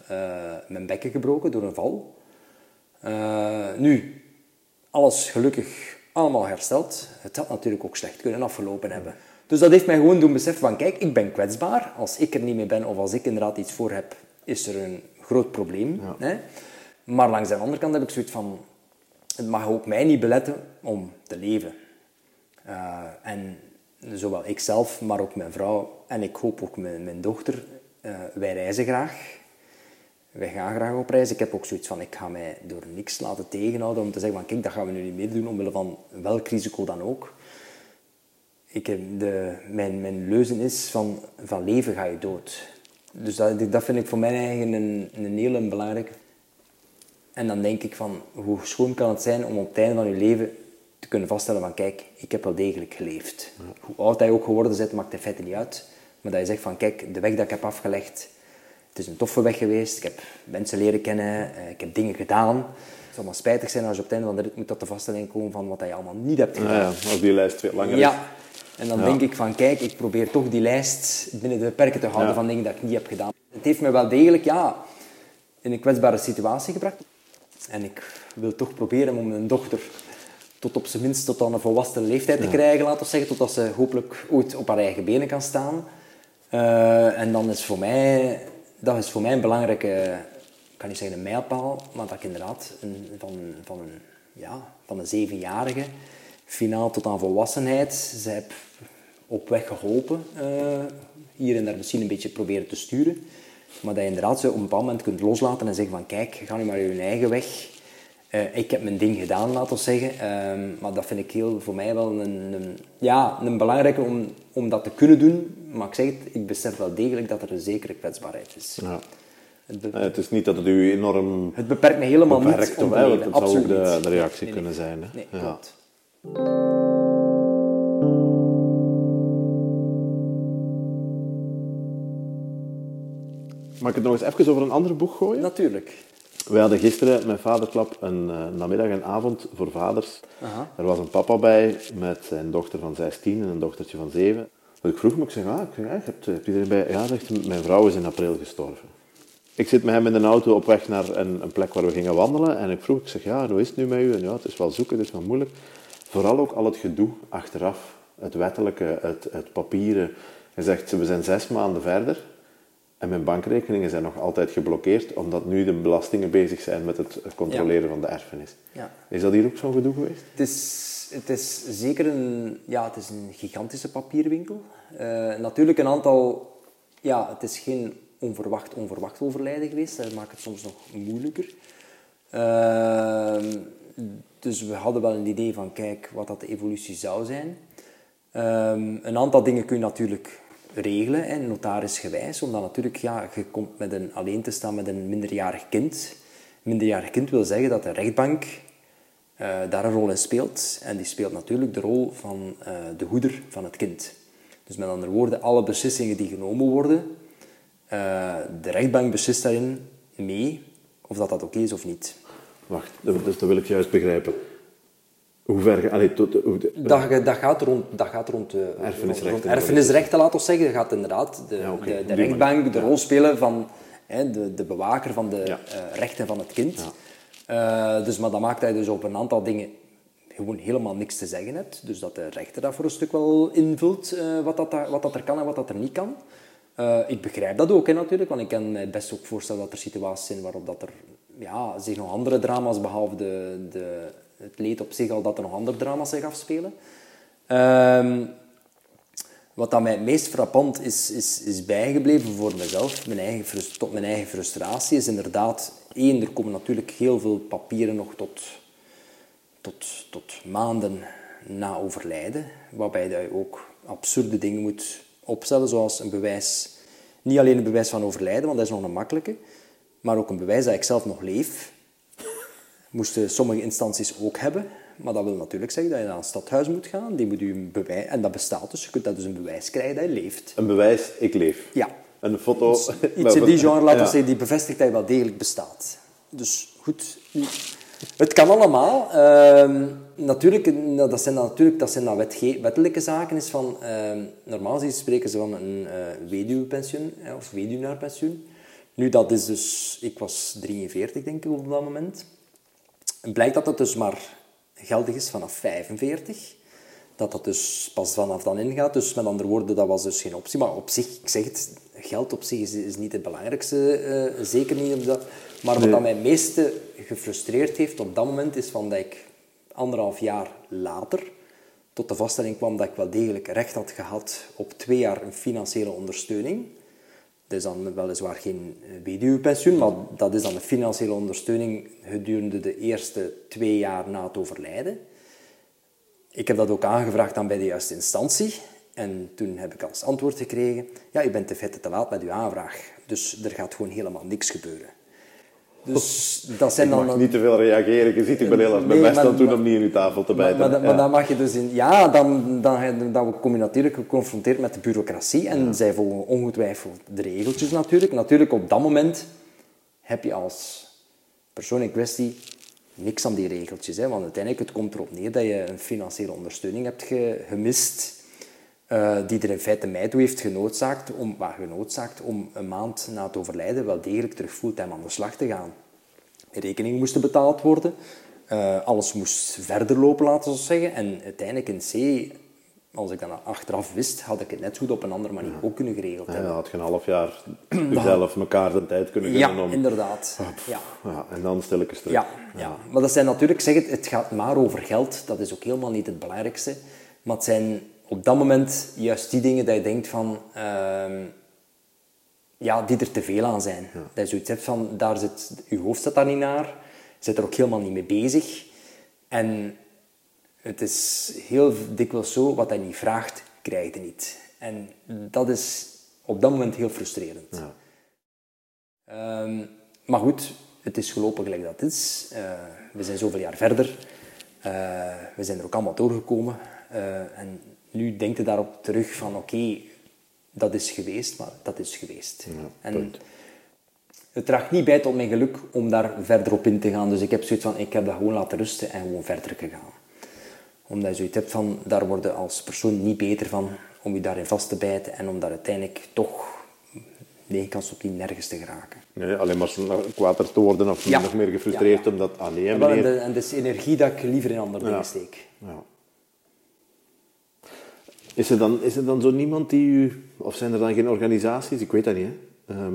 mijn bekken gebroken door een val. nu, alles gelukkig allemaal hersteld. Het had natuurlijk ook slecht kunnen afgelopen hebben. Dus dat heeft mij gewoon doen beseffen van, kijk, ik ben kwetsbaar. Als ik er niet meer ben of als ik inderdaad iets voor heb, is er een groot probleem. Ja. Hè? Maar langs de andere kant heb ik zoiets van, het mag ook mij niet beletten om te leven. Uh, en zowel ikzelf, maar ook mijn vrouw en ik hoop ook mijn, mijn dochter, uh, wij reizen graag. Wij gaan graag op reis. Ik heb ook zoiets van, ik ga mij door niks laten tegenhouden om te zeggen van, kijk, dat gaan we nu niet meer doen, omwille van welk risico dan ook. Ik heb de, mijn, mijn leuzen is van, van leven ga je dood. Dus dat, dat vind ik voor mij eigenlijk een, een hele belangrijke. En dan denk ik van, hoe schoon kan het zijn om op het einde van je leven te kunnen vaststellen van kijk, ik heb wel degelijk geleefd. Hoe oud hij ook geworden bent, maakt in feite niet uit. Maar dat je zegt van kijk, de weg dat ik heb afgelegd, het is een toffe weg geweest. Ik heb mensen leren kennen, ik heb dingen gedaan. Het zal maar spijtig zijn als je op het einde van de rit moet tot de vaststelling komen van wat je allemaal niet hebt gedaan. Ja, ja, als die lijst veel langer Ja, is. En dan Ja. denk ik van kijk, ik probeer toch die lijst binnen de perken te houden Ja. van dingen dat ik niet heb gedaan. Het heeft me wel degelijk ja, in een kwetsbare situatie gebracht. En ik wil toch proberen om mijn dochter tot op zijn minst tot aan een volwassen leeftijd te krijgen, laten we zeggen, totdat ze hopelijk ooit op haar eigen benen kan staan. Eh, en dan is voor mij, dat is voor mij een belangrijke, ik kan niet zeggen een mijlpaal, maar dat ik inderdaad een, van, van, een, ja, van een zevenjarige finaal tot aan volwassenheid, ze heb op weg geholpen, eh, hier en daar misschien een beetje proberen te sturen. Maar dat je inderdaad zo op een bepaald moment kunt loslaten en zeggen van kijk, ga nu maar je eigen weg. Eh, ik heb mijn ding gedaan, laten we zeggen. Ehm, maar dat vind ik heel, voor mij wel een, een, ja, een belangrijke om, om dat te kunnen doen. Maar ik zeg het, ik besef wel degelijk dat er een zekere kwetsbaarheid is. Ja. Het, Eh, Het is niet dat het u enorm het beperkt me helemaal beperkt niet om te wel. Het zou ook de, reactie Nee, nee, kunnen zijn. Hè? Nee, Ja. klopt. Mag ik het nog eens even over een ander boek gooien? Natuurlijk. We hadden gisteren met Vaderklap een eh, namiddag en avond voor vaders. Aha. Er was een papa bij met zijn dochter van 16 en een dochtertje van 7. Dus ik vroeg me, ik zeg, ah, ik zeg, ja, heb, heb je erbij? Ja, zegt mijn vrouw is in april gestorven. Ik zit met hem in de auto op weg naar een, een plek waar we gingen wandelen. En ik vroeg, ik zeg, ja, hoe is het nu met u? En ja, het is wel zoeken, het is wel moeilijk. Vooral ook al het gedoe achteraf. Het wettelijke, het, het papieren. Hij zegt, we zijn zes maanden verder. En mijn bankrekeningen zijn nog altijd geblokkeerd, omdat nu de belastingen bezig zijn met het controleren van de erfenis. Ja. Is dat hier ook zo'n gedoe geweest? Het is, het is zeker een, ja, het is een gigantische papierwinkel. Eh, natuurlijk een aantal... Ja, het is geen onverwacht, onverwacht overlijden geweest. Dat maakt het soms nog moeilijker. Ehm, dus we hadden wel een idee van, kijk, wat dat de evolutie zou zijn. Ehm, een aantal dingen kun je natuurlijk regelen, hè, notarisgewijs, omdat natuurlijk, ja, je komt met een, alleen te staan met een minderjarig kind. Minderjarig kind wil zeggen dat de rechtbank eh, daar een rol in speelt. En die speelt natuurlijk de rol van eh, de hoeder van het kind. Dus met andere woorden, alle beslissingen die genomen worden, eh, de rechtbank beslist daarin mee of dat dat oké is of niet. Wacht, dat- dus dat wil ik juist begrijpen. Hoe ver... Allee, tot, hoe de- Dat, dat gaat rond, dat gaat rond, de, Erfenisrechten. rond erfenisrechten, laten we zeggen. Dat gaat inderdaad de, Ja, de, de rechtbank de rol spelen van hè, de, de bewaker van de Ja. eh, rechten van het kind. Eh, dus, maar dat maakt dat je dus op een aantal dingen gewoon helemaal niks te zeggen hebt. Dus dat de rechter dat voor een stuk wel invult, wat, dat, wat dat er kan en wat dat er niet kan. Ik begrijp dat ook hè, natuurlijk, want ik kan mij best ook voorstellen dat er situaties zijn waarop dat er ja, zich nog andere drama's, behalve de, de, het leed op zich al, dat er nog andere drama's zich afspelen. Ehm, wat dat mij het meest frappant is, is, is bijgebleven voor mezelf, mijn eigen, tot mijn eigen frustratie, is inderdaad... één, er komen natuurlijk heel veel papieren nog tot, tot, tot maanden na overlijden, waarbij je ook absurde dingen moet opstellen, zoals een bewijs... Niet alleen een bewijs van overlijden, want dat is nog een makkelijke, maar ook een bewijs dat ik zelf nog leef. Moesten sommige instanties ook hebben. Maar dat wil natuurlijk zeggen dat je naar een stadhuis moet gaan. Die moet u een bewijs... En dat bestaat dus. Je kunt dat dus een bewijs krijgen dat je leeft. Een bewijs, ik leef. Ja. Een foto... Iets in die genre, laten we Ja. zeggen, die bevestigt dat je wel degelijk bestaat. Dus goed, het kan allemaal. Ehm, natuurlijk, nou, dat zijn dan, natuurlijk, dat zijn dan wetge- wettelijke zaken. Is van, ehm, normaal spreken ze van een eh weduwpensioen of weduwnaarpensioen. Nu, dat is dus... Ik was 43, denk ik, op dat moment. En blijkt dat het dus maar geldig is vanaf 45. Dat dat dus pas vanaf dan ingaat. Dus met andere woorden, dat was dus geen optie. Maar op zich, ik zeg het, geld op zich is, is niet het belangrijkste. eh, zeker niet op dat. Maar wat dat mij het meeste gefrustreerd heeft op dat moment, is van dat ik anderhalf jaar later tot de vaststelling kwam dat ik wel degelijk recht had gehad op twee jaar een financiële ondersteuning. Dat is dan weliswaar geen eh, weduwpensioen, maar dat is dan een financiële ondersteuning gedurende de eerste twee jaar na het overlijden. Ik heb dat ook aangevraagd dan bij de juiste instantie. En toen heb ik als antwoord gekregen, ja, u bent in feite te laat met uw aanvraag. Dus er gaat gewoon helemaal niks gebeuren. Dus dat zijn Ik dan... mag niet te veel reageren. Je ziet, ik ben heel erg mijn best maar- aan doen maar- om niet in uw tafel te Maar, bijten. maar, dan- Ja. maar dan mag je dus in... Ja, dan, dan, dan kom je natuurlijk geconfronteerd met de bureaucratie. En zij volgen ongetwijfeld de regeltjes natuurlijk. Natuurlijk, op dat moment heb je als persoon in kwestie niks aan die regeltjes. Hè? Want uiteindelijk, het komt erop neer dat je een financiële ondersteuning hebt ge- gemist... eh, die er in feite mij toe heeft genoodzaakt om, maar genoodzaakt om een maand na het overlijden wel degelijk terug fulltime aan de slag te gaan rekeningen moesten betaald worden. Eh, alles moest verder lopen, laten we zeggen. En uiteindelijk in C, als ik dan achteraf wist, had ik het net goed op een andere manier ook kunnen geregeld Ja, hebben. dan had je een half jaar jezelf elkaar de tijd kunnen Ja, gunnen om... inderdaad. Ja. Ja, en dan stilletjes terug. Ja, ja, maar dat zijn natuurlijk, ik zeg het, het gaat maar over geld. Dat is ook helemaal niet het belangrijkste. Maar het zijn op dat moment juist die dingen dat je denkt van... ehm, ja, die er te veel aan zijn. Dat je zoiets hebt van, daar zit, je hoofd zit daar niet naar. Je zit er ook helemaal niet mee bezig. En het is heel dikwijls zo, wat hij niet vraagt, krijg je niet. En dat is op dat moment heel frustrerend. Ja. Ehm, maar goed, het is gelopen gelijk dat het is. Eh, we zijn zoveel jaar verder. Eh, we zijn er ook allemaal doorgekomen. Eh, en nu denkt je daarop terug van oké, dat is geweest, maar dat is geweest. en punt. het draagt niet bij tot mijn geluk om daar verder op in te gaan. Dus ik heb zoiets van, ik heb dat gewoon laten rusten en gewoon verder gegaan. Omdat je zoiets hebt van, daar word je als persoon niet beter van om je daarin vast te bijten en om daar uiteindelijk toch negen kans op die nergens te geraken. Nee, alleen maar kwader te worden of Ja. nog meer gefrustreerd Ja, ja. omdat... Ah nee, meneer... en dat is energie dat ik liever in andere dingen steek. Ja. Is er, dan, is er dan zo niemand die u... Of zijn er dan geen organisaties? Ik weet dat niet, hè. Ehm,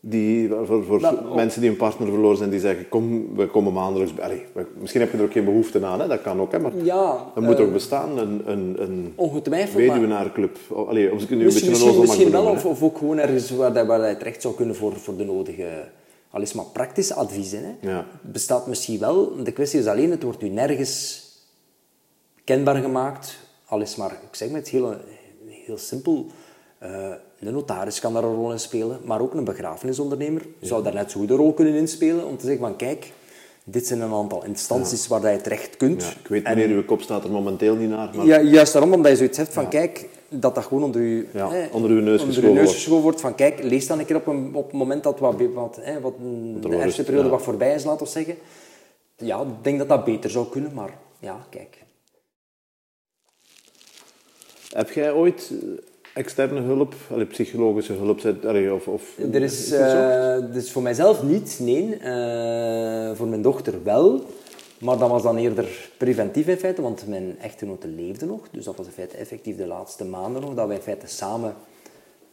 die, voor voor Wel, oh. mensen die een partner verloren zijn, die zeggen... Kom, we komen maandelijks... bij- Allee, misschien heb je er ook geen behoefte aan, hè. Dat kan ook, hè. Maar Ja, er moet eh, ook bestaan, een, een, een weduwenaarclub. Oh, Allee, of ik het nu een misschien, beetje een misschien, misschien wel, of, of ook gewoon ergens waar, dat, waar dat je terecht zou kunnen voor, voor de nodige, al is maar praktische adviezen. Hè. Ja. Bestaat misschien wel, de kwestie is alleen, het wordt u nergens kenbaar gemaakt, al is maar, ik zeg maar het heel, heel simpel, eh, een notaris kan daar een rol in spelen, maar ook een begrafenisondernemer zou daar net zo goed een rol kunnen inspelen, om te zeggen van kijk, dit zijn een aantal instanties waar dat je terecht kunt. Ja, ik weet, En- meneer, uw kop staat er momenteel niet naar, maar... ja, juist daarom, omdat je zoiets hebt van, kijk, dat dat gewoon onder Ja, hè, onder uw neus onder geschoven neus wordt. geschoven wordt. Van, kijk, lees dan een keer op een, op een moment dat wat, wat, hè, wat een, de ja. wat voorbij is, laten we zeggen. Ja, ik denk dat dat beter zou kunnen, maar ja, kijk. Heb jij ooit eh, externe hulp, allee, psychologische hulp, allee, of, of Er is, eh, dus voor mijzelf niet, nee. Eh, voor mijn dochter wel. Maar dat was dan eerder preventief in feite, want mijn echtgenote leefde nog. Dus dat was in feite effectief de laatste maanden nog, dat wij in feite samen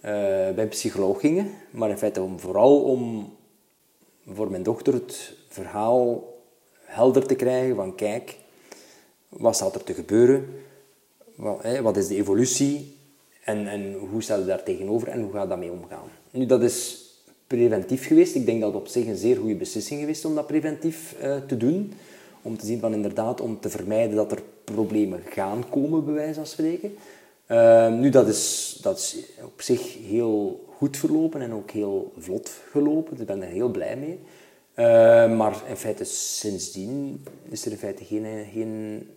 bij een psycholoog gingen. Maar in feite om, vooral om voor mijn dochter het verhaal helder te krijgen van kijk, wat staat er te gebeuren? Wat, is de evolutie? En, en hoe stel je daar tegenover en hoe gaat daarmee omgaan? Nu, dat is preventief geweest. Ik denk dat het op zich een zeer goede beslissing geweest om dat preventief eh, te doen. Om te zien van inderdaad, om te vermijden dat er problemen gaan komen, bij wijze van spreken. Uh, nu, dat is, dat op zich heel goed verlopen en ook heel vlot gelopen. Dus ik ben er heel blij mee. Uh, maar in feite, sindsdien is er in feite geen, geen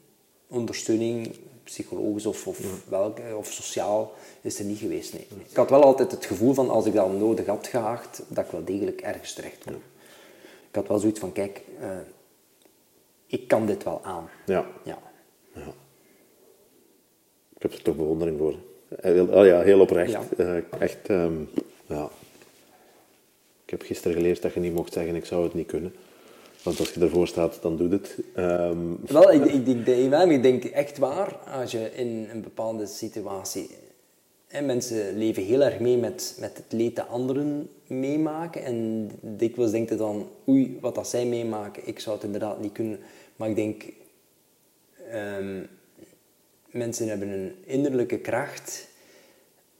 ondersteuning, psychologisch of, of, welke, of sociaal, is er niet geweest. Nee. Ik had wel altijd het gevoel van, als ik dat nodig had gehaagd, dat ik wel degelijk ergens terecht kom. Ik had wel zoiets van, kijk, uh, ik kan dit wel aan. Ja. ja. ja. Ik heb er toch bewondering voor. Heel, oh ja, heel oprecht. Ja. Uh, echt, um, ja. Ik heb gisteren geleerd dat je niet mocht zeggen, ik zou het niet kunnen. Want als je ervoor staat, dan doet het. Um, Wel, ik, ik, ik, ik denk echt waar, als je in een bepaalde situatie... Mensen leven heel erg mee met, met het leed dat anderen meemaken. En dikwijls denkt je dan, oei, wat dat zij meemaken, ik zou het inderdaad niet kunnen. Maar ik denk, um, mensen hebben een innerlijke kracht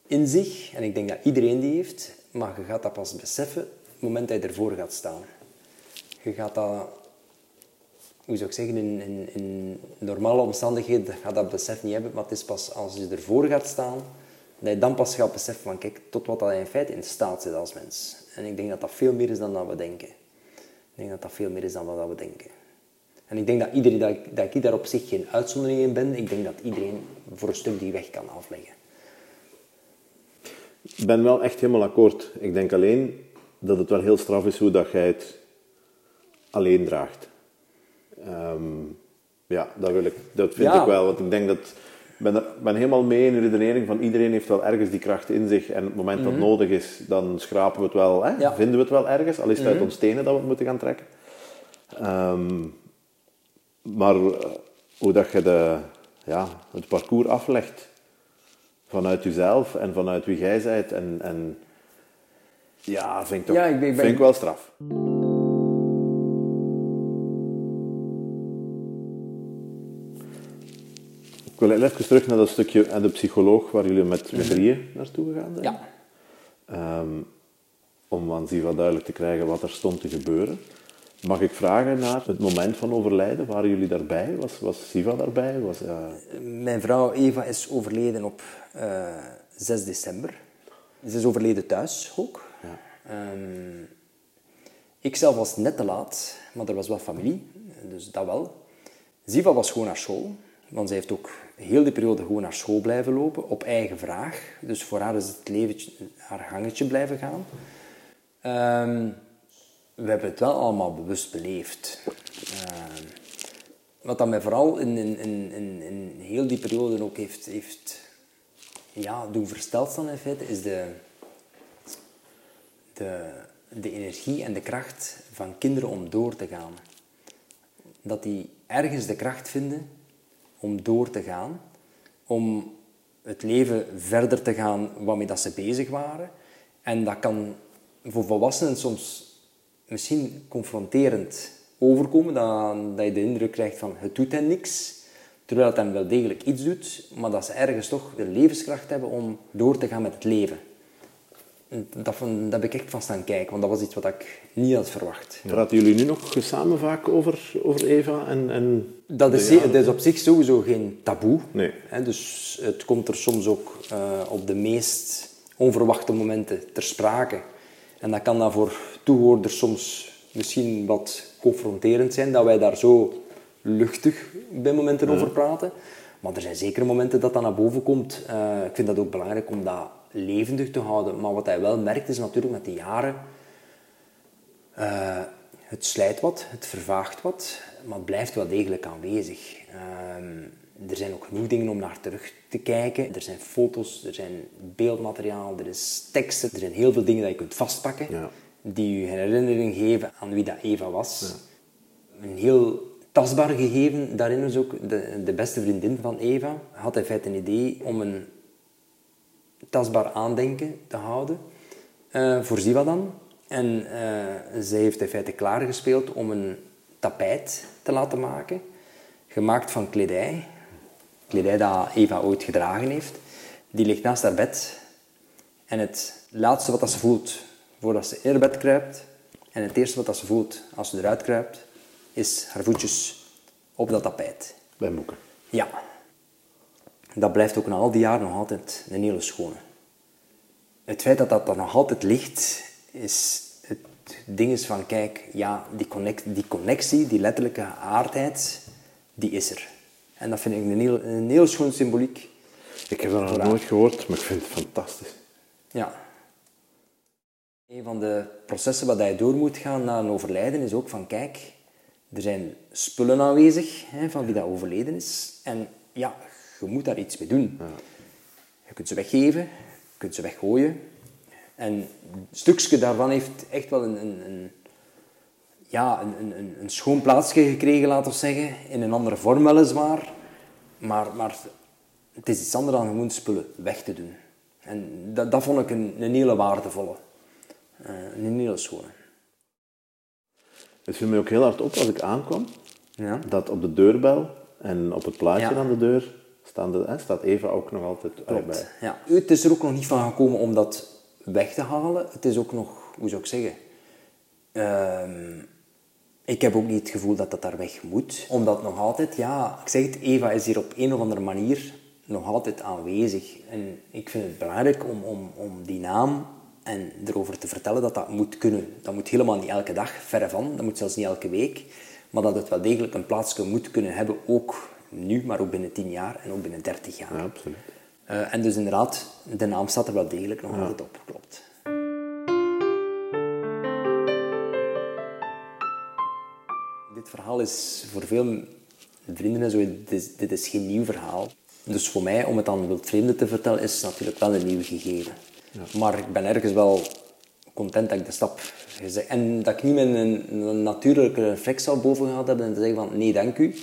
in zich. En ik denk dat iedereen die heeft. Maar je gaat dat pas beseffen op het moment dat je ervoor gaat staan. Je gaat dat, hoe zou ik zeggen, in, in, in normale omstandigheden gaat dat besef niet hebben. Maar het is pas als je ervoor gaat staan, dat je dan pas gaat beseffen van, kijk, tot wat dat in feite in staat zit als mens. En ik denk dat dat veel meer is dan dat we denken. Ik denk dat dat veel meer is dan wat we denken. En ik denk dat, iedereen, dat, ik, dat ik daar op zich geen uitzondering in ben. Ik denk dat iedereen voor een stuk die weg kan afleggen. Ik ben wel echt helemaal akkoord. Ik denk alleen dat het wel heel straf is hoe dat jij het alleen draagt. Um, ja, dat, wil ik, dat vind Ja. ik wel. Want ik denk dat... Ik ben, ben helemaal mee in de redenering van iedereen heeft wel ergens die kracht in zich. En op het moment dat het nodig is, dan schrapen we het wel. Hè? Ja. Vinden we het wel ergens. Al is het uit ons tenen dat we het moeten gaan trekken. Ehm, maar eh, hoe dat je de, ja, het parcours aflegt vanuit jezelf en vanuit wie jij bent. En, en ja, vind ik, toch, Ja, ik ben- ik ben- vind ik wel straf. Wil even terug naar dat stukje aan de psycholoog waar jullie met, met drieën naartoe gegaan zijn. Ja. Ehm, om aan Ziva duidelijk te krijgen wat er stond te gebeuren. Mag ik vragen naar het moment van overlijden? Waren jullie daarbij? Was, was Siva daarbij? Was, eh, Mijn vrouw Eva is overleden op eh 6 december. Ze is overleden thuis ook. Ehm, ik zelf was net te laat, maar er was wel familie, dus dat wel. Ziva was gewoon naar school, want zij heeft ook heel die periode gewoon naar school blijven lopen, op eigen vraag. Dus voor haar is het leventje, haar gangetje blijven gaan. Ehm, we hebben het wel allemaal bewust beleefd. Ehm, wat dat mij vooral in, in, in, in, heel die periode ook heeft, heeft ja, doen versteld staan in feite, is de, de, de energie en de kracht van kinderen om door te gaan. Dat die ergens de kracht vinden om door te gaan, om het leven verder te gaan waarmee dat ze bezig waren. En dat kan voor volwassenen soms misschien confronterend overkomen, dat, dat je de indruk krijgt van het doet hen niks, terwijl het hen wel degelijk iets doet, maar dat ze ergens toch de levenskracht hebben om door te gaan met het leven. Dat, van, dat heb ik echt van staan kijken, want dat was iets wat ik niet had verwacht. praten jullie nu nog samen vaak over, over Eva? En, en Dat is, is op zich sowieso geen taboe. Nee. Hè, dus het komt er soms ook eh, op de meest onverwachte momenten ter sprake. En dat kan dan voor toehoorders soms misschien wat confronterend zijn, dat wij daar zo luchtig bij momenten over praten. Maar er zijn zeker momenten dat dat naar boven komt. Eh, ik vind dat ook belangrijk om dat levendig te houden. Maar wat hij wel merkt is natuurlijk met de jaren... Eh, het slijt wat, het vervaagt wat, maar het blijft wel degelijk aanwezig. Ehm, er zijn ook genoeg dingen om naar terug te kijken. Er zijn foto's, er zijn beeldmateriaal, er is teksten. Er zijn heel veel dingen dat je kunt vastpakken, Ja. die je een herinnering geven aan wie dat Eva was. Een heel tastbaar gegeven daarin is ook de, de beste vriendin van Eva. Had in feite een idee om een tastbaar aandenken te houden eh, voor Ziva dan. En eh, zij heeft in feite klaargespeeld om een tapijt te laten maken, gemaakt van kledij. Kledij dat Eva ooit gedragen heeft. Die ligt naast haar bed. En het laatste wat dat ze voelt voordat ze in haar bed kruipt, en het eerste wat dat ze voelt als ze eruit kruipt, is haar voetjes op dat tapijt. Bij Moeken. Ja. Dat blijft ook na al die jaren nog altijd een hele schone. Het feit dat dat er nog altijd ligt, is het ding is van, kijk, ja, die, connect, die connectie, die letterlijke aardheid, die is er. En dat vind ik een heel, een heel schoon symboliek. Ik heb dat nog nooit gehoord, maar ik vind het fantastisch. Ja. Een van de processen wat je door moet gaan na een overlijden is ook van, kijk, er zijn spullen aanwezig hè, van wie dat overleden is. En ja, je moet daar iets mee doen. Je kunt ze weggeven, je kunt ze weggooien. En een stukje daarvan heeft echt wel een, een, een, ja, een, een- een, schoon plaatsje gekregen, laten we zeggen. In een andere vorm weliswaar. Maar, maar het is iets anders dan gewoon spullen weg te doen. En dat, dat vond ik een, een hele waardevolle. Eh, een hele schone. Het viel mij ook heel hard op als ik aankwam, Ja. dat op de deurbel en op het plaatje Ja. aan de deur staan de, hè, staat Eva ook nog altijd Klopt. bij. Ja. Het is er ook nog niet van gekomen om dat weg te halen. Het is ook nog, hoe zou ik zeggen... ehm, ik heb ook niet het gevoel dat dat daar weg moet. Omdat nog altijd, ja, ik zeg het, Eva is hier op een of andere manier nog altijd aanwezig. En ik vind het belangrijk om, om, om die naam en erover te vertellen dat dat moet kunnen. Dat moet helemaal niet elke dag, verre van. Dat moet zelfs niet elke week. Maar dat het wel degelijk een plaatsje moet kunnen hebben, ook nu, maar ook binnen 10 jaar en ook binnen 30 jaar. Ja, absoluut. Eh, en dus inderdaad, de naam staat er wel degelijk nog altijd op, klopt. Dit verhaal is voor veel vrienden en zo, dit is, dit is geen nieuw verhaal. Dus voor mij, om het aan wildvreemden te vertellen, is het natuurlijk wel een nieuw gegeven. Maar ik ben ergens wel content dat ik de stap gezegd En dat ik niet met een, een natuurlijke reflex al boven gehad heb en te zeggen van nee, dank u.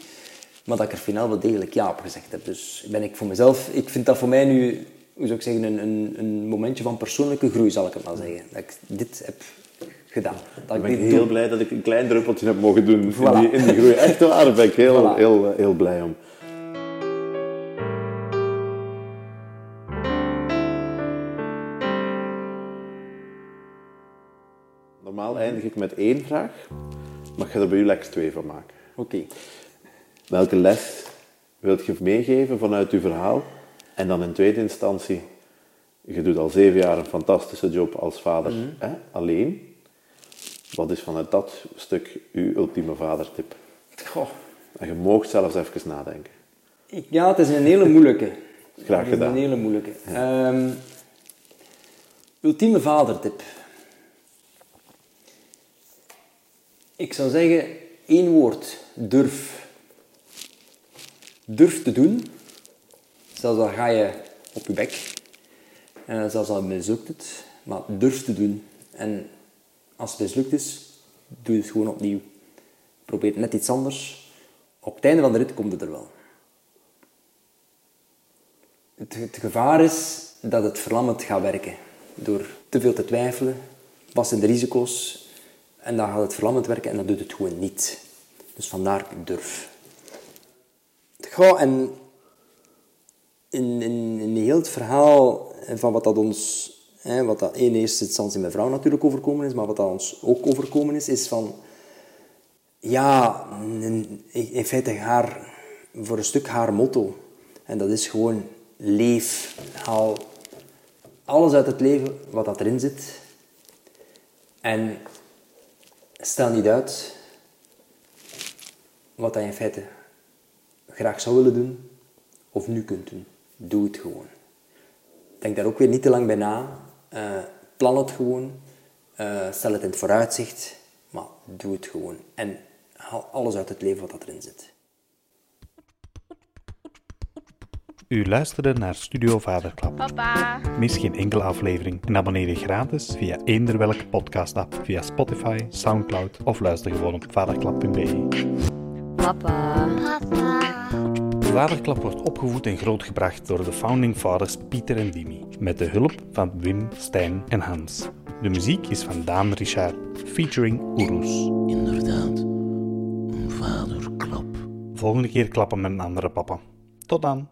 Maar dat ik er finaal wel degelijk ja op gezegd heb. Dus ben ik voor mezelf... Ik vind dat voor mij nu, hoe zou ik zeggen, een, een, een momentje van persoonlijke groei, zal ik het maar zeggen. Dat ik dit heb gedaan. Dat Ik ik ben dit heel doe. blij dat ik een klein druppeltje heb mogen doen in, die, in die groei. Echt waar, daar ben ik heel, Voilà. heel, heel blij om. Normaal eindig ik met één vraag, maar ik ga er bij u lekker twee van maken. Oké. Welke les wilt je meegeven vanuit uw verhaal? En dan in tweede instantie, je doet al zeven jaar een fantastische job als vader hè, alleen. Wat is vanuit dat stuk uw ultieme vadertip? Goh. En je moogt zelfs even nadenken. Ja, het is een hele moeilijke. Graag Het is gedaan. een hele moeilijke. Ehm, ultieme vadertip. Ik zou zeggen, één woord. Durf. Durf te doen. Zelfs al ga je op je bek. En zelfs al mislukt het. Maar durf te doen. En als het mislukt is, doe het gewoon opnieuw. Probeer net iets anders. Op het einde van de rit komt het er wel. Het, gevaar is dat het verlammend gaat werken. Door te veel te twijfelen, zijn de risico's, en dan gaat het verlammend werken en dat doet het gewoon niet. Dus vandaar durf. Goh, en in, in, heel het verhaal van wat dat ons, hè, wat dat in eerste instantie mijn vrouw natuurlijk overkomen is, maar wat dat ons ook overkomen is, is van, ja, in, feite haar, voor een stuk haar motto. En dat is gewoon, leef, haal alles uit het leven wat dat erin zit. En stel niet uit wat dat in feite graag zou willen doen of nu kunt doen. Doe het gewoon. Denk daar ook weer niet te lang bij na. Eh, plan het gewoon. Eh, stel het in het vooruitzicht. Maar doe het gewoon. En haal alles uit het leven wat dat erin zit. U luisterde naar Studio Vaderklap. Papa. Mis geen enkele aflevering en abonneer je gratis via eender welke podcast-app via Spotify, Soundcloud of luister gewoon op vaderklap.be. Papa. Papa. Vaderklap wordt opgevoed en grootgebracht door de founding fathers Pieter en Wimmy, met de hulp van Wim, Stijn en Hans. De muziek is van Daan Richard, featuring Oeroes. Inderdaad, een vaderklap. Volgende keer klappen met een andere papa. Tot dan!